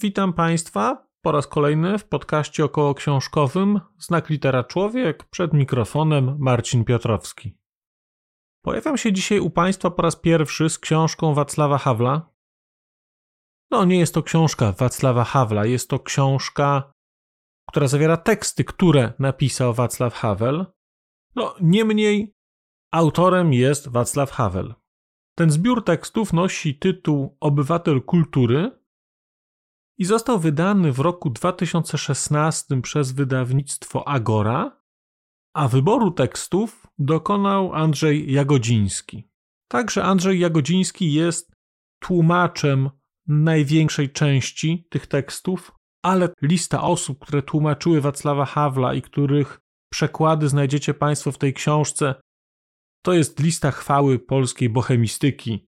Witam Państwa po raz kolejny w podcaście około książkowym Znak Litera Człowiek przed mikrofonem Marcin Piotrowski. Pojawiam się dzisiaj u Państwa po raz pierwszy z książką Wacława Hawla. No, nie jest to książka Wacława Hawla, jest to książka, która zawiera teksty, które napisał Wacław Havel. No, niemniej autorem jest Wacław Havel. Ten zbiór tekstów nosi tytuł Obywatel Kultury i został wydany w roku 2016 przez wydawnictwo Agora, a wyboru tekstów dokonał Andrzej Jagodziński. Także Andrzej Jagodziński jest tłumaczem największej części tych tekstów, ale lista osób, które tłumaczyły Wacława Hawla i których przekłady znajdziecie Państwo w tej książce, to jest lista chwały polskiej bohemistyki,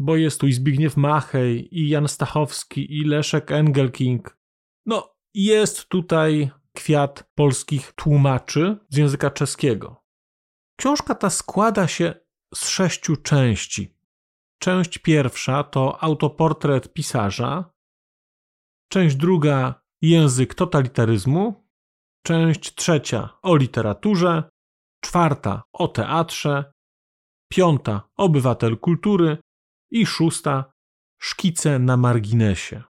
bo jest tu i Zbigniew Machej, i Jan Stachowski, i Leszek Engelking. No, jest tutaj kwiat polskich tłumaczy z języka czeskiego. Książka ta składa się z sześciu części. Część pierwsza to autoportret pisarza, część druga język totalitaryzmu, część trzecia o literaturze, czwarta o teatrze, piąta obywatel kultury i szósta szkice na marginesie.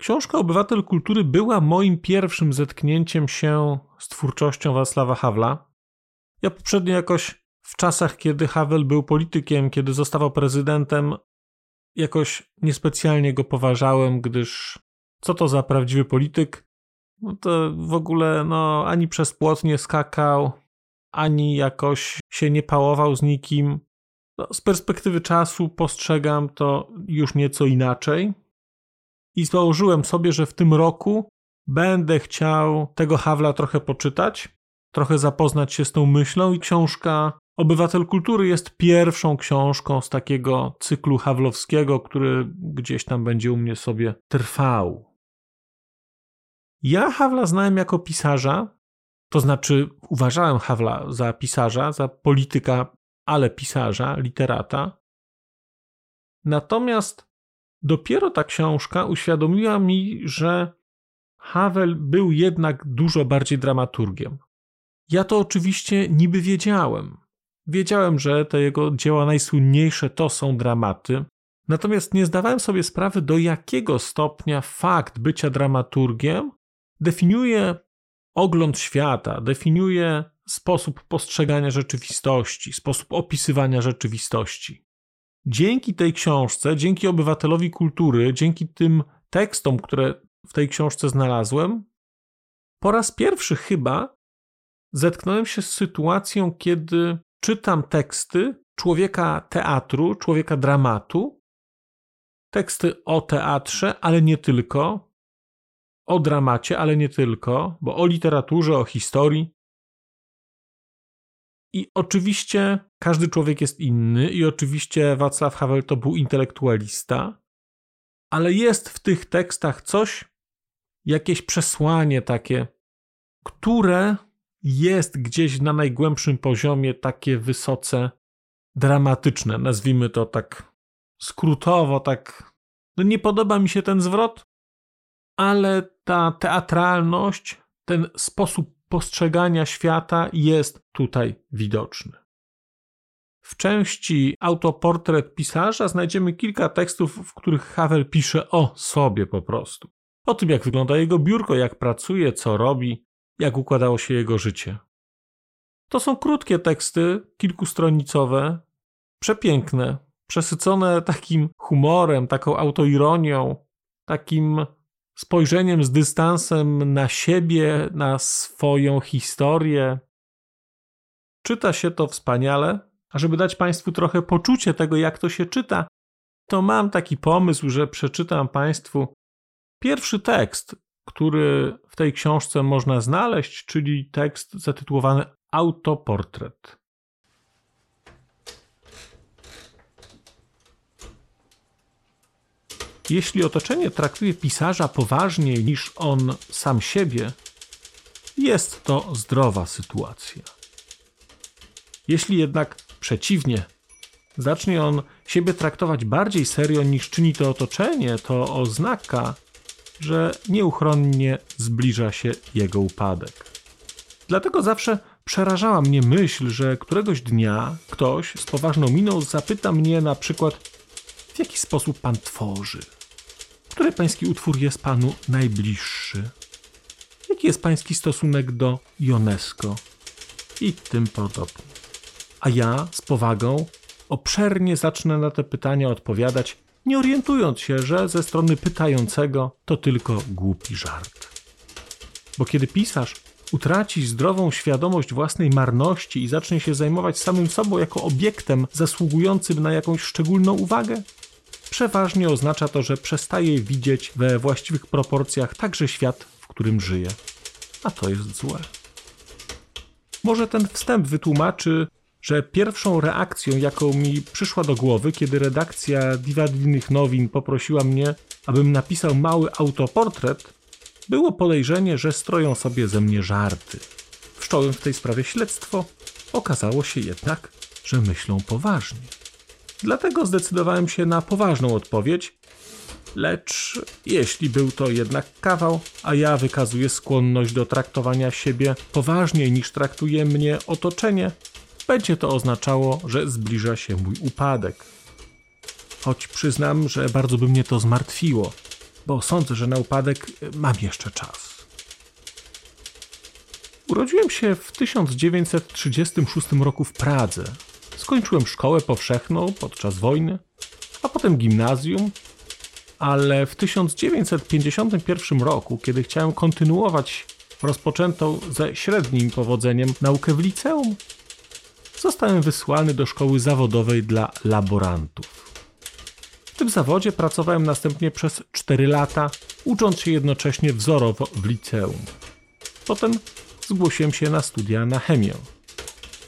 Książka Obywatel Kultury była moim pierwszym zetknięciem się z twórczością Wacława Hawla. Ja poprzednio jakoś w czasach, kiedy Havel był politykiem, kiedy zostawał prezydentem, jakoś niespecjalnie go poważałem, gdyż co to za prawdziwy polityk? No to w ogóle no, ani przez płot nie skakał, ani jakoś się nie pałował z nikim. No, z perspektywy czasu postrzegam to już nieco inaczej i założyłem sobie, że w tym roku będę chciał tego Hawla trochę poczytać, trochę zapoznać się z tą myślą i książka Obywatel Kultury jest pierwszą książką z takiego cyklu hawlowskiego, który gdzieś tam będzie u mnie sobie trwał. Ja Hawla znałem jako pisarza, to znaczy uważałem Hawla za pisarza, za polityka, ale pisarza, literata. Natomiast Dopiero ta książka uświadomiła mi, że Havel był jednak dużo bardziej dramaturgiem. Ja to oczywiście niby wiedziałem. Wiedziałem, że te jego dzieła najsłynniejsze to są dramaty, natomiast nie zdawałem sobie sprawy, do jakiego stopnia fakt bycia dramaturgiem definiuje ogląd świata, definiuje sposób postrzegania rzeczywistości, sposób opisywania rzeczywistości. Dzięki tej książce, dzięki obywatelowi kultury, dzięki tym tekstom, które w tej książce znalazłem, po raz pierwszy chyba zetknąłem się z sytuacją, kiedy czytam teksty człowieka teatru, człowieka dramatu, teksty o teatrze, ale nie tylko, o dramacie, ale nie tylko, bo o literaturze, o historii, i oczywiście każdy człowiek jest inny, i oczywiście Václav Havel to był intelektualista, ale jest w tych tekstach coś, jakieś przesłanie takie, które jest gdzieś na najgłębszym poziomie takie wysoce dramatyczne, nazwijmy to tak skrótowo, tak. No nie podoba mi się ten zwrot, ale ta teatralność, ten sposób postrzegania świata jest tutaj widoczny. W części autoportret pisarza znajdziemy kilka tekstów, w których Havel pisze o sobie po prostu. O tym, jak wygląda jego biurko, jak pracuje, co robi, jak układało się jego życie. To są krótkie teksty, kilkustronicowe, przepiękne, przesycone takim humorem, taką autoironią, takim spojrzeniem z dystansem na siebie, na swoją historię. Czyta się to wspaniale, a żeby dać Państwu trochę poczucie tego, jak to się czyta, to mam taki pomysł, że przeczytam Państwu pierwszy tekst, który w tej książce można znaleźć, czyli tekst zatytułowany Autoportret. Jeśli otoczenie traktuje pisarza poważniej niż on sam siebie, jest to zdrowa sytuacja. Jeśli jednak przeciwnie, zacznie on siebie traktować bardziej serio niż czyni to otoczenie, to oznaka, że nieuchronnie zbliża się jego upadek. Dlatego zawsze przerażała mnie myśl, że któregoś dnia ktoś z poważną miną zapyta mnie na przykład, w jaki sposób pan tworzy, który pański utwór jest panu najbliższy, jaki jest pański stosunek do UNESCO i tym podobnie. A ja z powagą obszernie zacznę na te pytania odpowiadać, nie orientując się, że ze strony pytającego to tylko głupi żart. Bo kiedy pisarz utraci zdrową świadomość własnej marności i zacznie się zajmować samym sobą jako obiektem zasługującym na jakąś szczególną uwagę, przeważnie oznacza to, że przestaje widzieć we właściwych proporcjach także świat, w którym żyje. A to jest złe. Może ten wstęp wytłumaczy, że pierwszą reakcją, jaką mi przyszła do głowy, kiedy redakcja Diwadlinych Nowin poprosiła mnie, abym napisał mały autoportret, było podejrzenie, że stroją sobie ze mnie żarty. Wszcząłem w tej sprawie śledztwo. Okazało się jednak, że myślą poważnie. Dlatego zdecydowałem się na poważną odpowiedź, lecz jeśli był to jednak kawał, a ja wykazuję skłonność do traktowania siebie poważniej niż traktuje mnie otoczenie, będzie to oznaczało, że zbliża się mój upadek. Choć przyznam, że bardzo by mnie to zmartwiło, bo sądzę, że na upadek mam jeszcze czas. Urodziłem się w 1936 roku w Pradze. Skończyłem szkołę powszechną podczas wojny, a potem gimnazjum, ale w 1951 roku, kiedy chciałem kontynuować rozpoczętą ze średnim powodzeniem naukę w liceum, zostałem wysłany do szkoły zawodowej dla laborantów. W tym zawodzie pracowałem następnie przez 4 lata, ucząc się jednocześnie wzorowo w liceum. Potem zgłosiłem się na studia na chemię.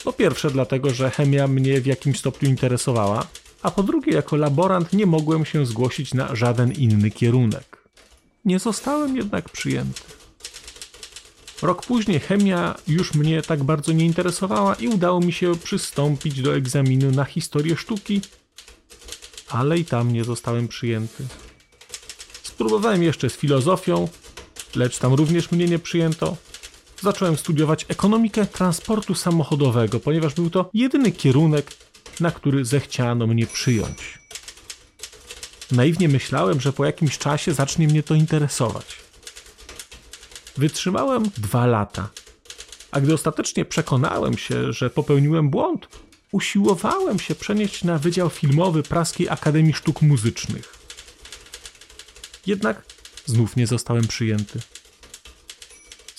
Po pierwsze dlatego, że chemia mnie w jakimś stopniu interesowała, a po drugie jako laborant nie mogłem się zgłosić na żaden inny kierunek. Nie zostałem jednak przyjęty. Rok później chemia już mnie tak bardzo nie interesowała i udało mi się przystąpić do egzaminu na historię sztuki, ale i tam nie zostałem przyjęty. Spróbowałem jeszcze z filozofią, lecz tam również mnie nie przyjęto. Zacząłem studiować ekonomikę transportu samochodowego, ponieważ był to jedyny kierunek, na który zechciano mnie przyjąć. Naiwnie myślałem, że po jakimś czasie zacznie mnie to interesować. Wytrzymałem dwa lata, a gdy ostatecznie przekonałem się, że popełniłem błąd, usiłowałem się przenieść na Wydział Filmowy Praskiej Akademii Sztuk Muzycznych. Jednak znów nie zostałem przyjęty.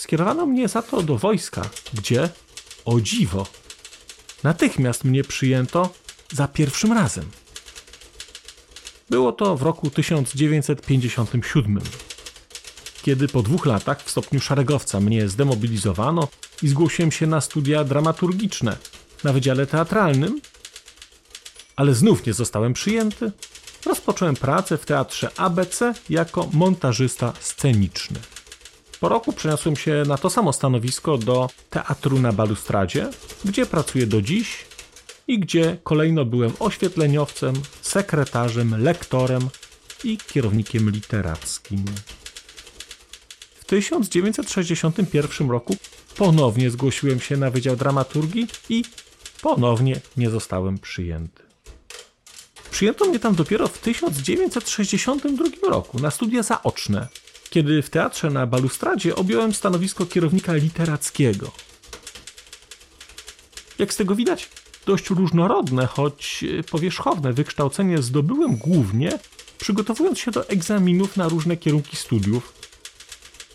Skierowano mnie za to do wojska, gdzie, o dziwo, natychmiast mnie przyjęto za pierwszym razem. Było to w roku 1957 kiedy po dwóch latach w stopniu szeregowca mnie zdemobilizowano i zgłosiłem się na studia dramaturgiczne na Wydziale Teatralnym, ale znów nie zostałem przyjęty, rozpocząłem pracę w teatrze ABC jako montażysta sceniczny. Po roku przeniosłem się na to samo stanowisko do Teatru na Balustradzie, gdzie pracuję do dziś i gdzie kolejno byłem oświetleniowcem, sekretarzem, lektorem i kierownikiem literackim. 1961 roku ponownie zgłosiłem się na Wydział Dramaturgii i ponownie nie zostałem przyjęty. Przyjęto mnie tam dopiero w 1962 roku na studia zaoczne, kiedy w teatrze na balustradzie objąłem stanowisko kierownika literackiego. Jak z tego widać, dość różnorodne, choć powierzchowne wykształcenie zdobyłem głównie przygotowując się do egzaminów na różne kierunki studiów,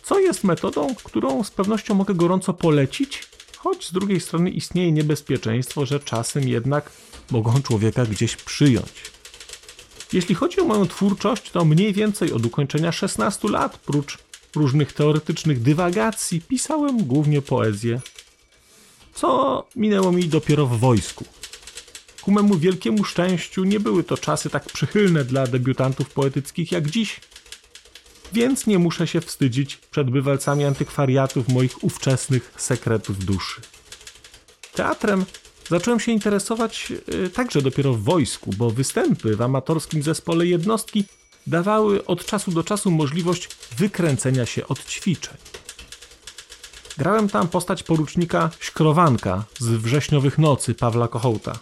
co jest metodą, którą z pewnością mogę gorąco polecić, choć z drugiej strony istnieje niebezpieczeństwo, że czasem jednak mogą człowieka gdzieś przyjąć. Jeśli chodzi o moją twórczość, to mniej więcej od ukończenia 16 lat, prócz różnych teoretycznych dywagacji, pisałem głównie poezję, co minęło mi dopiero w wojsku. Ku memu wielkiemu szczęściu nie były to czasy tak przychylne dla debiutantów poetyckich jak dziś, więc nie muszę się wstydzić przed bywalcami antykwariatów moich ówczesnych sekretów duszy. Teatrem zacząłem się interesować y, także dopiero w wojsku, bo występy w amatorskim zespole jednostki dawały od czasu do czasu możliwość wykręcenia się od ćwiczeń. Grałem tam postać porucznika Śkrowanka z wrześniowych nocy Pawła Kochołta.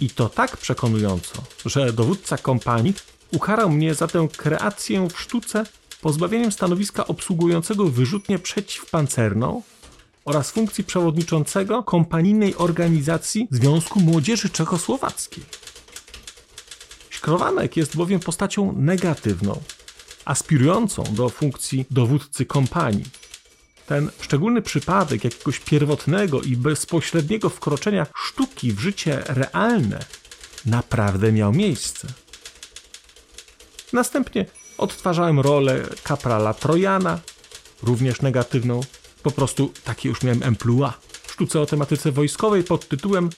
I to tak przekonująco, że dowódca kompanii ukarał mnie za tę kreację w sztuce pozbawieniem stanowiska obsługującego wyrzutnię przeciwpancerną oraz funkcji przewodniczącego kompanijnej organizacji Związku Młodzieży Czechosłowackiej. Szkrowanek jest bowiem postacią negatywną, aspirującą do funkcji dowódcy kompanii. Ten szczególny przypadek jakiegoś pierwotnego i bezpośredniego wkroczenia sztuki w życie realne naprawdę miał miejsce. Następnie odtwarzałem rolę kaprala Trojana, również negatywną. Po prostu takie już miałem emploi. W sztuce o tematyce wojskowej pod tytułem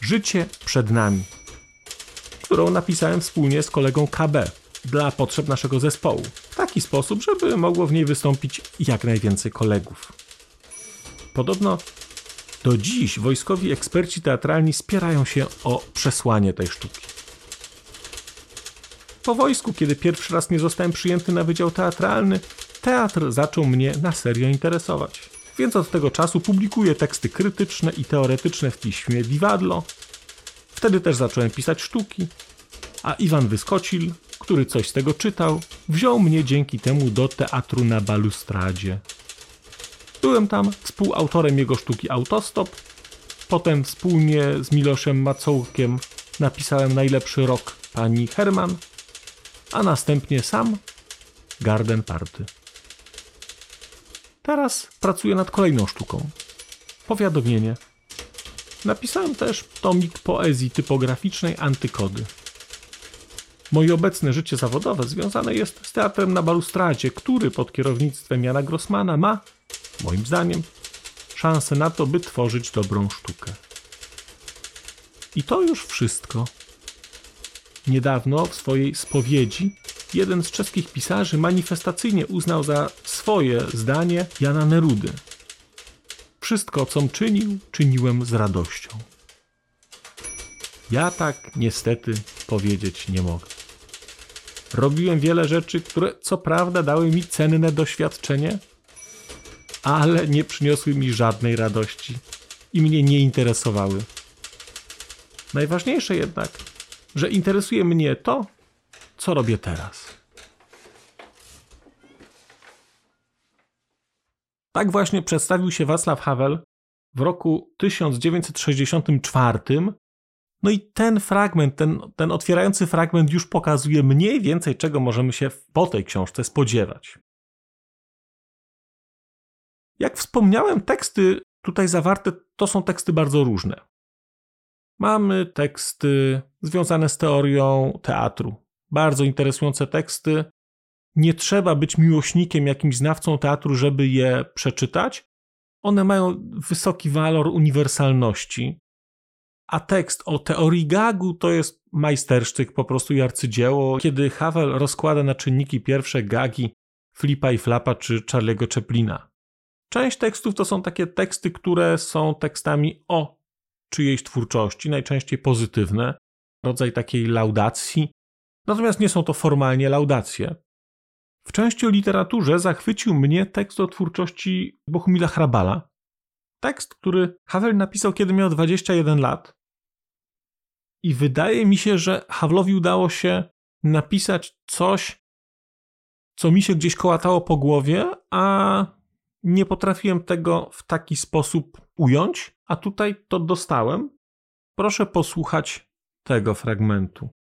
Życie przed nami, którą napisałem wspólnie z kolegą KB dla potrzeb naszego zespołu. W taki sposób, żeby mogło w niej wystąpić jak najwięcej kolegów. Podobno do dziś wojskowi eksperci teatralni spierają się o przesłanie tej sztuki. Po wojsku, kiedy pierwszy raz nie zostałem przyjęty na wydział teatralny, teatr zaczął mnie na serio interesować. Więc od tego czasu publikuję teksty krytyczne i teoretyczne w piśmie Vivadlo. Wtedy też zacząłem pisać sztuki, a Iwan Wyskocil, który coś z tego czytał, wziął mnie dzięki temu do teatru na balustradzie. Byłem tam współautorem jego sztuki Autostop, potem wspólnie z Miloszem Macołkiem napisałem najlepszy rok pani Herman, a następnie sam Garden Party. Teraz pracuję nad kolejną sztuką. Powiadomienie. Napisałem też tomik poezji typograficznej Antykody. Moje obecne życie zawodowe związane jest z teatrem na balustradzie, który pod kierownictwem Jana Grossmana ma, moim zdaniem, szansę na to, by tworzyć dobrą sztukę. I to już wszystko. Niedawno w swojej spowiedzi jeden z czeskich pisarzy manifestacyjnie uznał za swoje zdanie Jana Nerudy. Wszystko, com czynił, czyniłem z radością. Ja tak niestety powiedzieć nie mogę. Robiłem wiele rzeczy, które co prawda dały mi cenne doświadczenie, ale nie przyniosły mi żadnej radości i mnie nie interesowały. Najważniejsze jednak, że interesuje mnie to, co robię teraz. Tak właśnie przedstawił się Václav Havel w roku 1964. No i ten fragment, ten, ten otwierający fragment już pokazuje mniej więcej, czego możemy się po tej książce spodziewać. Jak wspomniałem, teksty tutaj zawarte to są teksty bardzo różne. Mamy teksty związane z teorią teatru, bardzo interesujące teksty. Nie trzeba być miłośnikiem, jakimś znawcą teatru, żeby je przeczytać. One mają wysoki walor uniwersalności. A tekst o teorii gagu to jest majstersztyk, po prostu i arcydzieło. Kiedy Havel rozkłada na czynniki pierwsze gagi Flipa i Flapa czy Charlie'ego Chaplina. Część tekstów to są takie teksty, które są tekstami o czyjejś twórczości, najczęściej pozytywne, rodzaj takiej laudacji, Natomiast nie są to formalnie laudacje. W części o literaturze zachwycił mnie tekst o twórczości Bohumila Hrabala. Tekst, który Havel napisał, kiedy miał 21 lat. I wydaje mi się, że Havlowi udało się napisać coś, co mi się gdzieś kołatało po głowie, a nie potrafiłem tego w taki sposób ująć, a tutaj to dostałem. Proszę posłuchać tego fragmentu.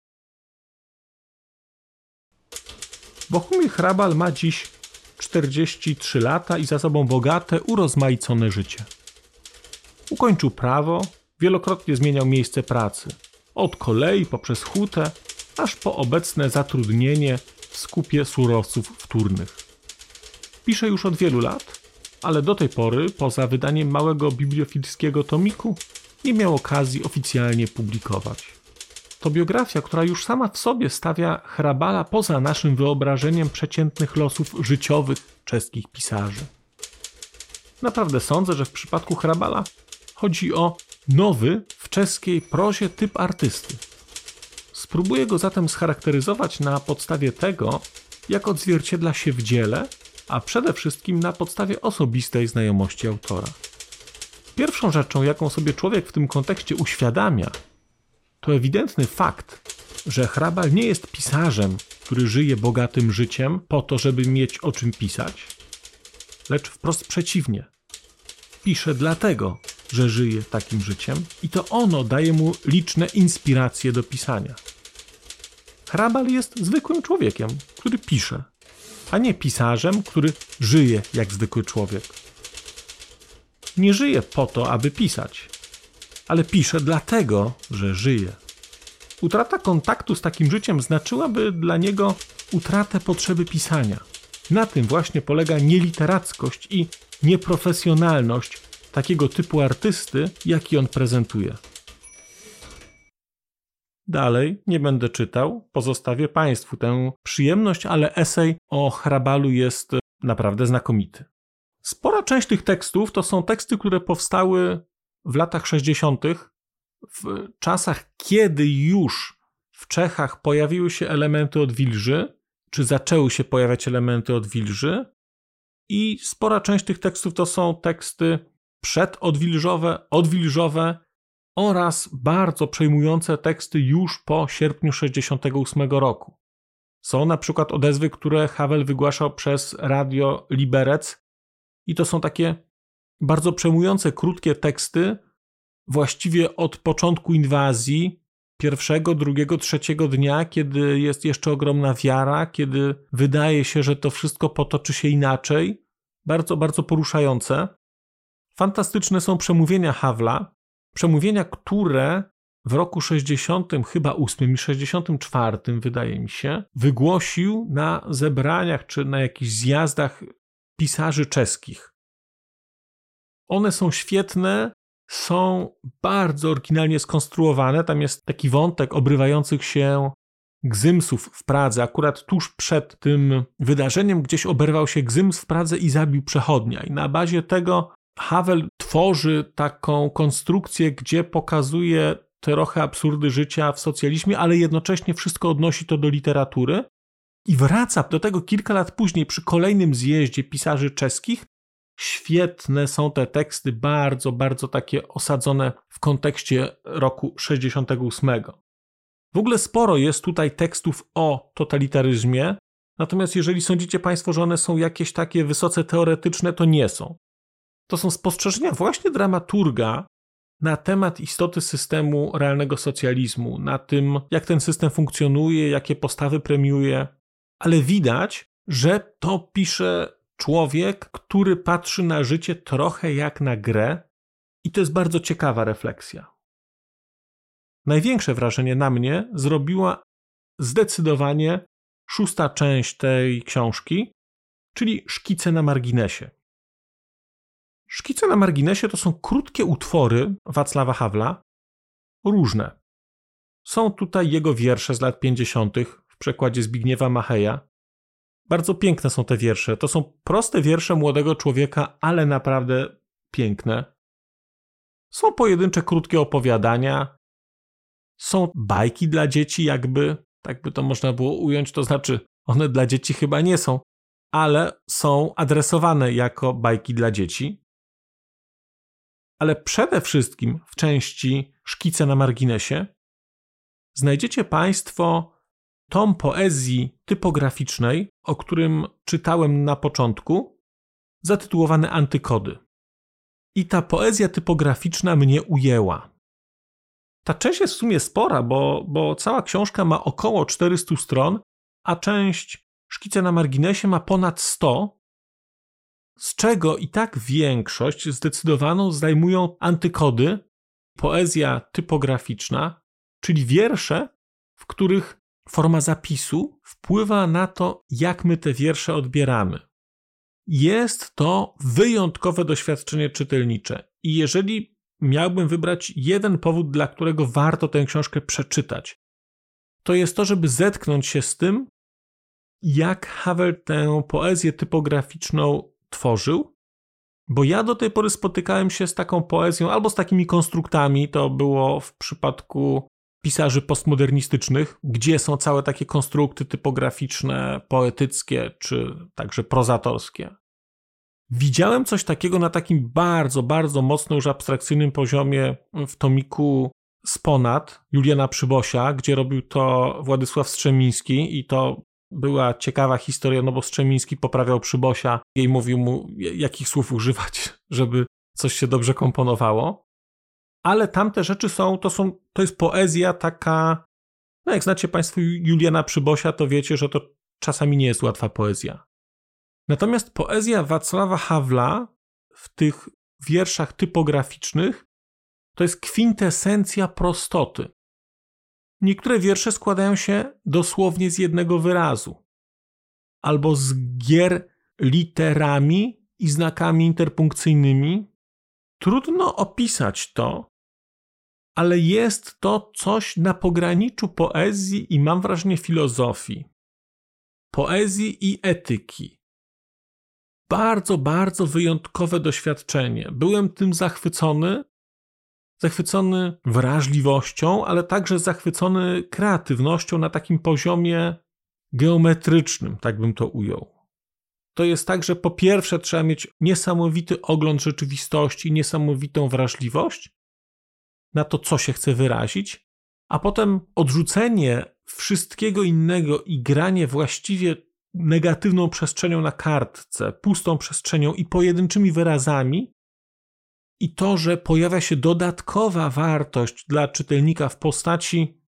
Bohumil Hrabal ma dziś 43 lata i za sobą bogate, urozmaicone życie. Ukończył prawo, wielokrotnie zmieniał miejsce pracy. Od kolei poprzez hutę, aż po obecne zatrudnienie w skupie surowców wtórnych. Pisze już od wielu lat, ale do tej pory, poza wydaniem małego bibliofilskiego tomiku, nie miał okazji oficjalnie publikować. To biografia, która już sama w sobie stawia Hrabala poza naszym wyobrażeniem przeciętnych losów życiowych czeskich pisarzy. Naprawdę sądzę, że w przypadku Hrabala chodzi o nowy w czeskiej prozie typ artysty. Spróbuję go zatem scharakteryzować na podstawie tego, jak odzwierciedla się w dziele, a przede wszystkim na podstawie osobistej znajomości autora. Pierwszą rzeczą, jaką sobie człowiek w tym kontekście uświadamia, to ewidentny fakt, że Hrabal nie jest pisarzem, który żyje bogatym życiem po to, żeby mieć o czym pisać, lecz wprost przeciwnie. Pisze dlatego, że żyje takim życiem i to ono daje mu liczne inspiracje do pisania. Hrabal jest zwykłym człowiekiem, który pisze, a nie pisarzem, który żyje jak zwykły człowiek. Nie żyje po to, aby pisać, ale pisze dlatego, że żyje. Utrata kontaktu z takim życiem znaczyłaby dla niego utratę potrzeby pisania. Na tym właśnie polega nieliterackość i nieprofesjonalność takiego typu artysty, jaki on prezentuje. Dalej nie będę czytał, pozostawię Państwu tę przyjemność, ale esej o Hrabalu jest naprawdę znakomity. Spora część tych tekstów to są teksty, które powstały w latach 60., w czasach, kiedy już w Czechach pojawiły się elementy odwilży, czy zaczęły się pojawiać elementy odwilży, i spora część tych tekstów to są teksty przedodwilżowe, odwilżowe oraz bardzo przejmujące teksty już po sierpniu 68 roku. Są na przykład odezwy, które Havel wygłaszał przez radio Liberec i to są takie bardzo przejmujące, krótkie teksty, właściwie od początku inwazji, pierwszego, drugiego, trzeciego dnia, kiedy jest jeszcze ogromna wiara, kiedy wydaje się, że to wszystko potoczy się inaczej. Bardzo, bardzo poruszające. Fantastyczne są przemówienia Hawla, przemówienia, które w roku 60, chyba 8 i 64, wydaje mi się, wygłosił na zebraniach czy na jakichś zjazdach pisarzy czeskich. One są świetne, są bardzo oryginalnie skonstruowane. Tam jest taki wątek obrywających się gzymsów w Pradze. Akurat tuż przed tym wydarzeniem gdzieś oberwał się gzyms w Pradze i zabił przechodnia. I na bazie tego Havel tworzy taką konstrukcję, gdzie pokazuje trochę absurdy życia w socjalizmie, ale jednocześnie wszystko odnosi to do literatury. I wraca do tego kilka lat później przy kolejnym zjeździe pisarzy czeskich. Świetne są te teksty, bardzo, bardzo takie osadzone w kontekście roku 68. W ogóle sporo jest tutaj tekstów o totalitaryzmie, natomiast jeżeli sądzicie Państwo, że one są jakieś takie wysoce teoretyczne, to nie są. To są spostrzeżenia właśnie dramaturga na temat istoty systemu realnego socjalizmu, na tym, jak ten system funkcjonuje, jakie postawy premiuje, ale widać, że to pisze człowiek, który patrzy na życie trochę jak na grę, i to jest bardzo ciekawa refleksja. Największe wrażenie na mnie zrobiła zdecydowanie szósta część tej książki, czyli szkice na marginesie. Szkice na marginesie to są krótkie utwory Wacława Hawla, różne. Są tutaj jego wiersze z lat 50. w przekładzie Zbigniewa Macheja. Bardzo piękne są te wiersze. To są proste wiersze młodego człowieka, ale naprawdę piękne. Są pojedyncze krótkie opowiadania. Są bajki dla dzieci, jakby, tak by to można było ująć, to znaczy one dla dzieci chyba nie są, ale są adresowane jako bajki dla dzieci ale przede wszystkim w części Szkice na marginesie znajdziecie Państwo tom poezji typograficznej, o którym czytałem na początku, zatytułowany Antykody. I ta poezja typograficzna mnie ujęła. Ta część jest w sumie spora, bo, bo cała książka ma około 400 stron, a część Szkice na marginesie ma ponad 100, z czego i tak większość zdecydowaną zajmują antykody, poezja typograficzna, czyli wiersze, w których forma zapisu wpływa na to, jak my te wiersze odbieramy. Jest to wyjątkowe doświadczenie czytelnicze. I jeżeli miałbym wybrać jeden powód, dla którego warto tę książkę przeczytać, to jest to, żeby zetknąć się z tym, jak Havel tę poezję typograficzną tworzył, bo ja do tej pory spotykałem się z taką poezją albo z takimi konstruktami, to było w przypadku pisarzy postmodernistycznych, gdzie są całe takie konstrukty typograficzne, poetyckie czy także prozatorskie. Widziałem coś takiego na takim bardzo, bardzo mocno już abstrakcyjnym poziomie w tomiku Sponat Juliana Przybosia, gdzie robił to Władysław Strzemiński i to była ciekawa historia, no bo Strzemiński poprawiał Przybosia i mówił mu, jakich słów używać, żeby coś się dobrze komponowało. Ale tamte rzeczy są, to są, to jest poezja taka, no jak znacie Państwo Juliana Przybosia, to wiecie, że to czasami nie jest łatwa poezja. Natomiast poezja Wacława Hawla w tych wierszach typograficznych to jest kwintesencja prostoty. Niektóre wiersze składają się dosłownie z jednego wyrazu, albo z gier literami i znakami interpunkcyjnymi. Trudno opisać to, ale jest to coś na pograniczu poezji i mam wrażenie filozofii, poezji i etyki. Bardzo, bardzo wyjątkowe doświadczenie. Byłem tym zachwycony, zachwycony wrażliwością, ale także zachwycony kreatywnością na takim poziomie geometrycznym, tak bym to ujął. To jest tak, że po pierwsze trzeba mieć niesamowity ogląd rzeczywistości, niesamowitą wrażliwość na to, co się chce wyrazić, a potem odrzucenie wszystkiego innego i granie właściwie negatywną przestrzenią na kartce, pustą przestrzenią i pojedynczymi wyrazami, i to, że pojawia się dodatkowa wartość dla czytelnika w postaci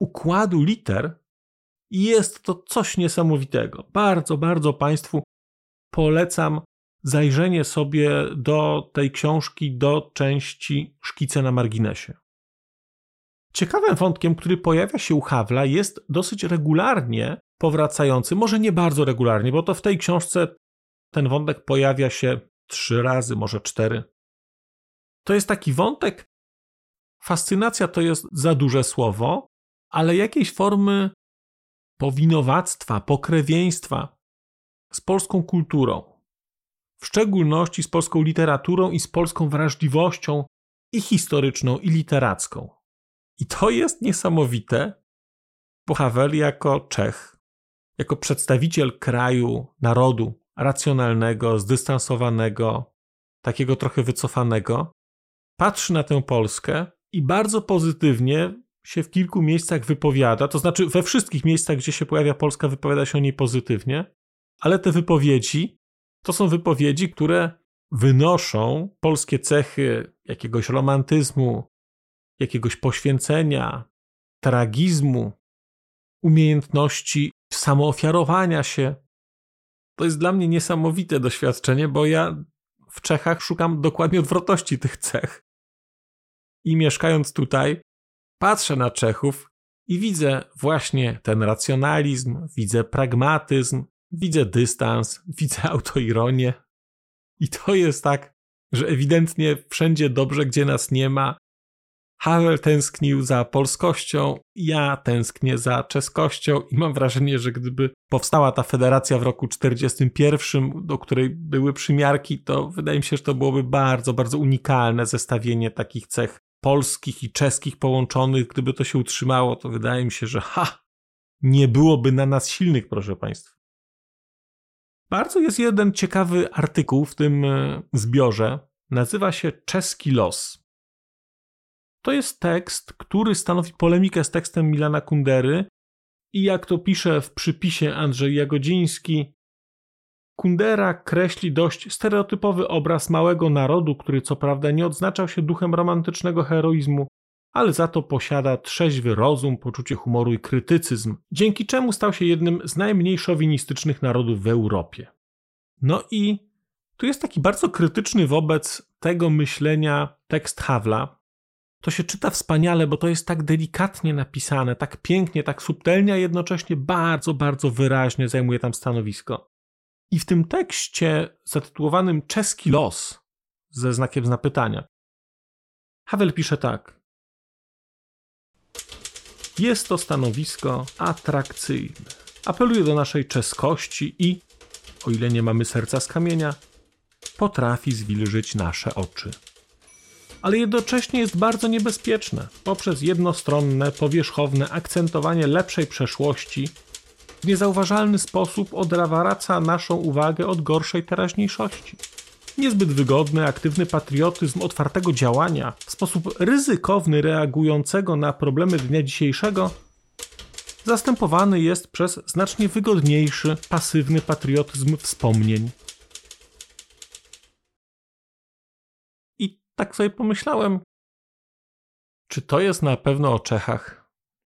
układu liter, jest to coś niesamowitego. Bardzo, bardzo Państwu polecam zajrzenie sobie do tej książki, do części Szkice na marginesie. Ciekawym wątkiem, który pojawia się u Hawla, jest dosyć regularnie powracający, może nie bardzo regularnie, bo to w tej książce ten wątek pojawia się trzy razy, może cztery. To jest taki wątek. Fascynacja to jest za duże słowo, ale jakiejś formy powinowactwa, pokrewieństwa z polską kulturą, w szczególności z polską literaturą i z polską wrażliwością i historyczną, i literacką. I to jest niesamowite, bo Havel jako Czech, jako przedstawiciel kraju, narodu racjonalnego, zdystansowanego, takiego trochę wycofanego, patrzy na tę Polskę i bardzo pozytywnie się w kilku miejscach wypowiada, to znaczy we wszystkich miejscach, gdzie się pojawia Polska, wypowiada się o niej pozytywnie, ale te wypowiedzi to są wypowiedzi, które wynoszą polskie cechy jakiegoś romantyzmu, jakiegoś poświęcenia, tragizmu, umiejętności samoofiarowania się. To jest dla mnie niesamowite doświadczenie, bo ja w Czechach szukam dokładnie odwrotności tych cech. I mieszkając tutaj, patrzę na Czechów i widzę właśnie ten racjonalizm, widzę pragmatyzm, widzę dystans, widzę autoironię. I to jest tak, że ewidentnie wszędzie dobrze, gdzie nas nie ma. Havel tęsknił za polskością, ja tęsknię za czeskością i mam wrażenie, że gdyby powstała ta federacja w roku 41, do której były przymiarki, to wydaje mi się, że to byłoby bardzo, bardzo unikalne zestawienie takich cech polskich i czeskich połączonych, gdyby to się utrzymało, to wydaje mi się, że ha, nie byłoby na nas silnych, proszę Państwa. Bardzo jest jeden ciekawy artykuł w tym e, zbiorze. Nazywa się Czeski los. To jest tekst, który stanowi polemikę z tekstem Milana Kundery i jak to pisze w przypisie Andrzej Jagodziński, Kundera kreśli dość stereotypowy obraz małego narodu, który co prawda nie odznaczał się duchem romantycznego heroizmu, ale za to posiada trzeźwy rozum, poczucie humoru i krytycyzm, dzięki czemu stał się jednym z najmniej szowinistycznych narodów w Europie. No i tu jest taki bardzo krytyczny wobec tego myślenia tekst Hawla, to się czyta wspaniale, bo to jest tak delikatnie napisane, tak pięknie, tak subtelnie, a jednocześnie bardzo, bardzo wyraźnie zajmuje tam stanowisko. I w tym tekście zatytułowanym Czeski los ze znakiem zapytania, Havel pisze tak. Jest to stanowisko atrakcyjne. Apeluje do naszej czeskości i, o ile nie mamy serca z kamienia, potrafi zwilżyć nasze oczy ale jednocześnie jest bardzo niebezpieczne poprzez jednostronne, powierzchowne akcentowanie lepszej przeszłości w niezauważalny sposób odwraca naszą uwagę od gorszej teraźniejszości. Niezbyt wygodny, aktywny patriotyzm otwartego działania, w sposób ryzykowny reagującego na problemy dnia dzisiejszego, zastępowany jest przez znacznie wygodniejszy, pasywny patriotyzm wspomnień, tak sobie pomyślałem, czy to jest na pewno o Czechach?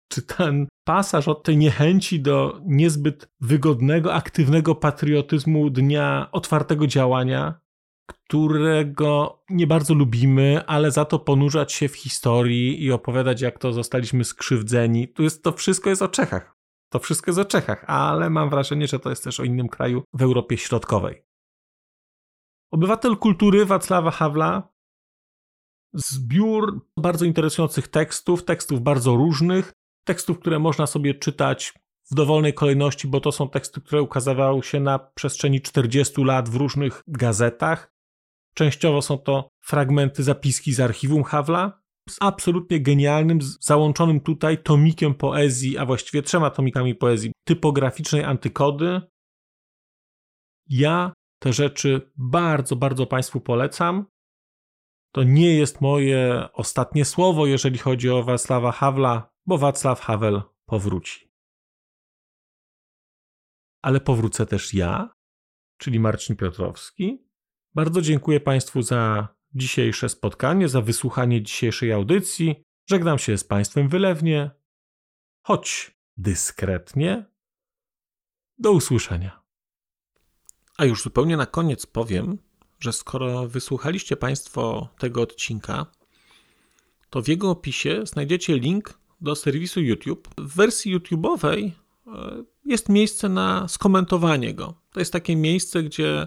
Czy ten pasaż od tej niechęci do niezbyt wygodnego, aktywnego patriotyzmu dnia otwartego działania, którego nie bardzo lubimy, ale za to ponurzać się w historii i opowiadać, jak to zostaliśmy skrzywdzeni. Tu jest, to wszystko jest o Czechach. To wszystko jest o Czechach, ale mam wrażenie, że to jest też o innym kraju w Europie Środkowej. Obywatel kultury Wacława Hawla zbiór bardzo interesujących tekstów, tekstów bardzo różnych, tekstów, które można sobie czytać w dowolnej kolejności, bo to są teksty, które ukazywały się na przestrzeni 40 lat w różnych gazetach. Częściowo są to fragmenty zapiski z archiwum Hawla, z absolutnie genialnym, załączonym tutaj tomikiem poezji, a właściwie trzema tomikami poezji typograficznej antykody. Ja te rzeczy bardzo, bardzo Państwu polecam. To nie jest moje ostatnie słowo, jeżeli chodzi o Wacława Hawla, bo Wacław Havel powróci. Ale powrócę też ja, czyli Marcin Piotrowski. Bardzo dziękuję Państwu za dzisiejsze spotkanie, za wysłuchanie dzisiejszej audycji. Żegnam się z Państwem wylewnie, choć dyskretnie. Do usłyszenia. A już zupełnie na koniec powiem, że skoro wysłuchaliście Państwo tego odcinka, to w jego opisie znajdziecie link do serwisu YouTube. W wersji YouTube'owej e, jest miejsce na skomentowanie go. To jest takie miejsce, gdzie